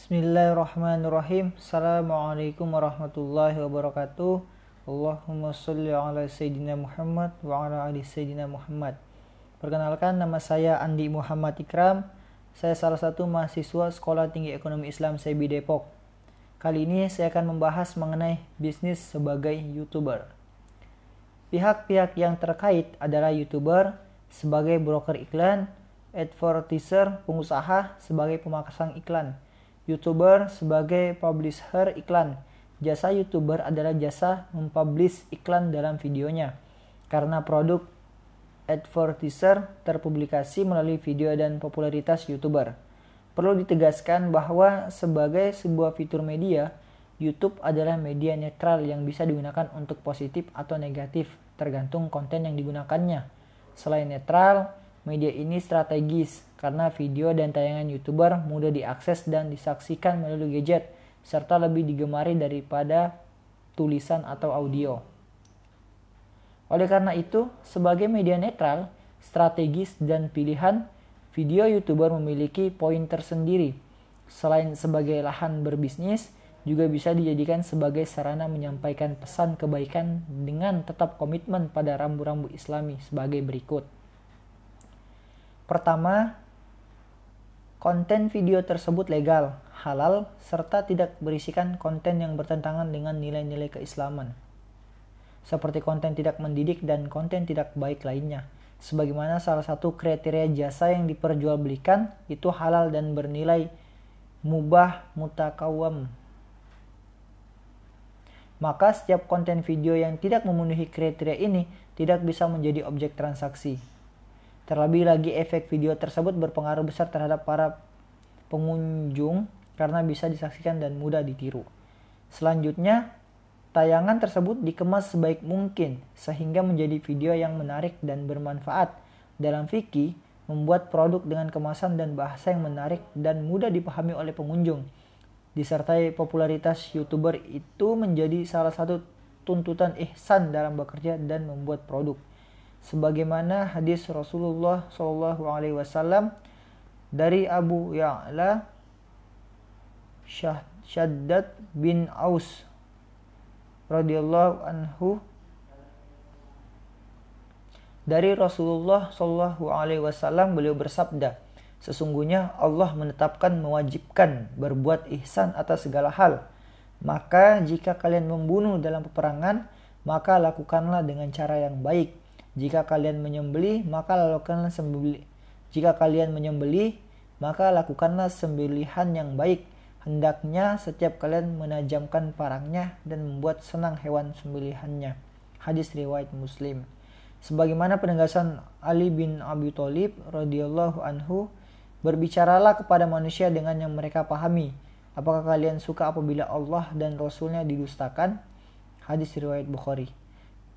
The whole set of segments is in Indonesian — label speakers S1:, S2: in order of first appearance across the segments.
S1: Bismillahirrahmanirrahim. Assalamualaikum warahmatullahi wabarakatuh. Allahumma salli ala Sayyidina Muhammad wa ala ali Sayyidina Muhammad. Perkenalkan nama saya Andi Muhammad Ikram. Saya salah satu mahasiswa Sekolah Tinggi Ekonomi Islam SEBI Depok. Kali ini saya akan membahas mengenai bisnis sebagai YouTuber. Pihak-pihak yang terkait adalah YouTuber sebagai broker iklan, advertiser, pengusaha sebagai pemasang iklan, YouTuber sebagai publisher iklan. Jasa YouTuber adalah jasa mempublish iklan dalam videonya. Karena produk advertiser terpublikasi melalui video dan popularitas YouTuber. Perlu ditegaskan bahwa sebagai sebuah fitur media, YouTube adalah media netral yang bisa digunakan untuk positif atau negatif, tergantung konten yang digunakannya. Selain netral, Media ini strategis karena video dan tayangan YouTuber mudah diakses dan disaksikan melalui gadget serta lebih digemari daripada tulisan atau audio. Oleh karena itu, sebagai media netral, strategis dan pilihan, video YouTuber memiliki poin tersendiri. Selain sebagai lahan berbisnis, juga bisa dijadikan sebagai sarana menyampaikan pesan kebaikan dengan tetap komitmen pada rambu-rambu islami sebagai berikut. Pertama, konten video tersebut legal, halal, serta tidak berisikan konten yang bertentangan dengan nilai-nilai keislaman. Seperti konten tidak mendidik dan konten tidak baik lainnya. Sebagaimana salah satu kriteria jasa yang diperjualbelikan itu halal dan bernilai mubah mutakawam. Maka setiap konten video yang tidak memenuhi kriteria ini tidak bisa menjadi objek transaksi. Terlebih lagi efek video tersebut berpengaruh besar terhadap para pengunjung karena bisa disaksikan dan mudah ditiru. Selanjutnya, tayangan tersebut dikemas sebaik mungkin sehingga menjadi video yang menarik dan bermanfaat. Dalam fikih, membuat produk dengan kemasan dan bahasa yang menarik dan mudah dipahami oleh pengunjung. Disertai popularitas YouTuber itu menjadi salah satu tuntutan ihsan dalam bekerja dan membuat produk sebagaimana hadis Rasulullah Shallallahu alaihi wasallam dari Abu Ya'la Syaddad bin Aus radhiyallahu anhu. Dari Rasulullah Shallallahu alaihi wasallam beliau bersabda sesungguhnya Allah menetapkan mewajibkan berbuat ihsan atas segala hal. Maka jika kalian membunuh dalam peperangan maka lakukanlah dengan cara yang baik jika kalian menyembelih, maka lakukanlah sembelih. Jika kalian menyembelih, maka lakukanlah sembelihan yang baik. Hendaknya setiap kalian menajamkan parangnya dan membuat senang hewan sembelihannya. Hadis riwayat Muslim. Sebagaimana penegasan Ali bin Abi Thalib radhiyallahu anhu, berbicaralah kepada manusia dengan yang mereka pahami. Apakah kalian suka apabila Allah dan Rasulnya didustakan? Hadis riwayat Bukhari.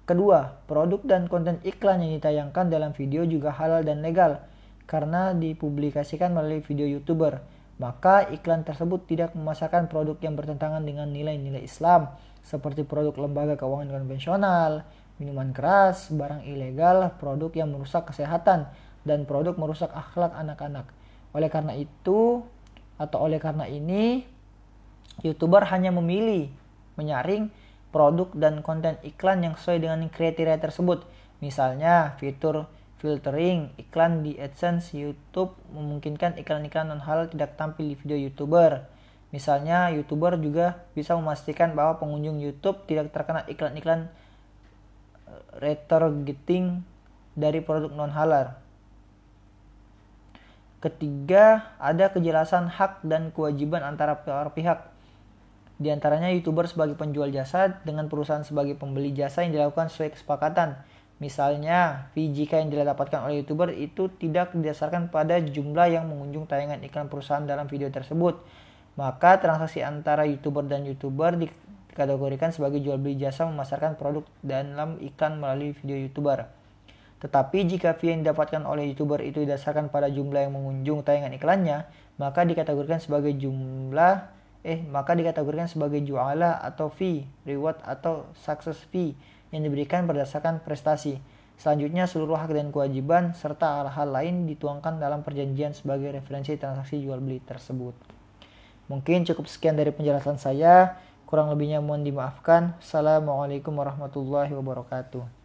S1: Kedua, produk dan konten iklan yang ditayangkan dalam video juga halal dan legal karena dipublikasikan melalui video YouTuber. Maka iklan tersebut tidak memasarkan produk yang bertentangan dengan nilai-nilai Islam seperti produk lembaga keuangan konvensional, minuman keras, barang ilegal, produk yang merusak kesehatan, dan produk merusak akhlak anak-anak. Oleh karena itu, atau oleh karena ini, YouTuber hanya memilih menyaring produk dan konten iklan yang sesuai dengan kriteria tersebut. Misalnya, fitur filtering iklan di AdSense YouTube memungkinkan iklan-iklan non halal tidak tampil di video YouTuber. Misalnya, YouTuber juga bisa memastikan bahwa pengunjung YouTube tidak terkena iklan-iklan eh, retargeting dari produk non halal. Ketiga, ada kejelasan hak dan kewajiban antara pihak di antaranya YouTuber sebagai penjual jasa dengan perusahaan sebagai pembeli jasa yang dilakukan sesuai kesepakatan. Misalnya, jika yang didapatkan oleh YouTuber itu tidak didasarkan pada jumlah yang mengunjung tayangan iklan perusahaan dalam video tersebut. Maka transaksi antara YouTuber dan YouTuber dikategorikan sebagai jual beli jasa memasarkan produk dalam iklan melalui video YouTuber. Tetapi jika fee yang didapatkan oleh YouTuber itu didasarkan pada jumlah yang mengunjung tayangan iklannya, maka dikategorikan sebagai jumlah eh maka dikategorikan sebagai juala atau fee, reward atau success fee yang diberikan berdasarkan prestasi. Selanjutnya seluruh hak dan kewajiban serta hal-hal lain dituangkan dalam perjanjian sebagai referensi transaksi jual beli tersebut. Mungkin cukup sekian dari penjelasan saya. Kurang lebihnya mohon dimaafkan. Assalamualaikum warahmatullahi wabarakatuh.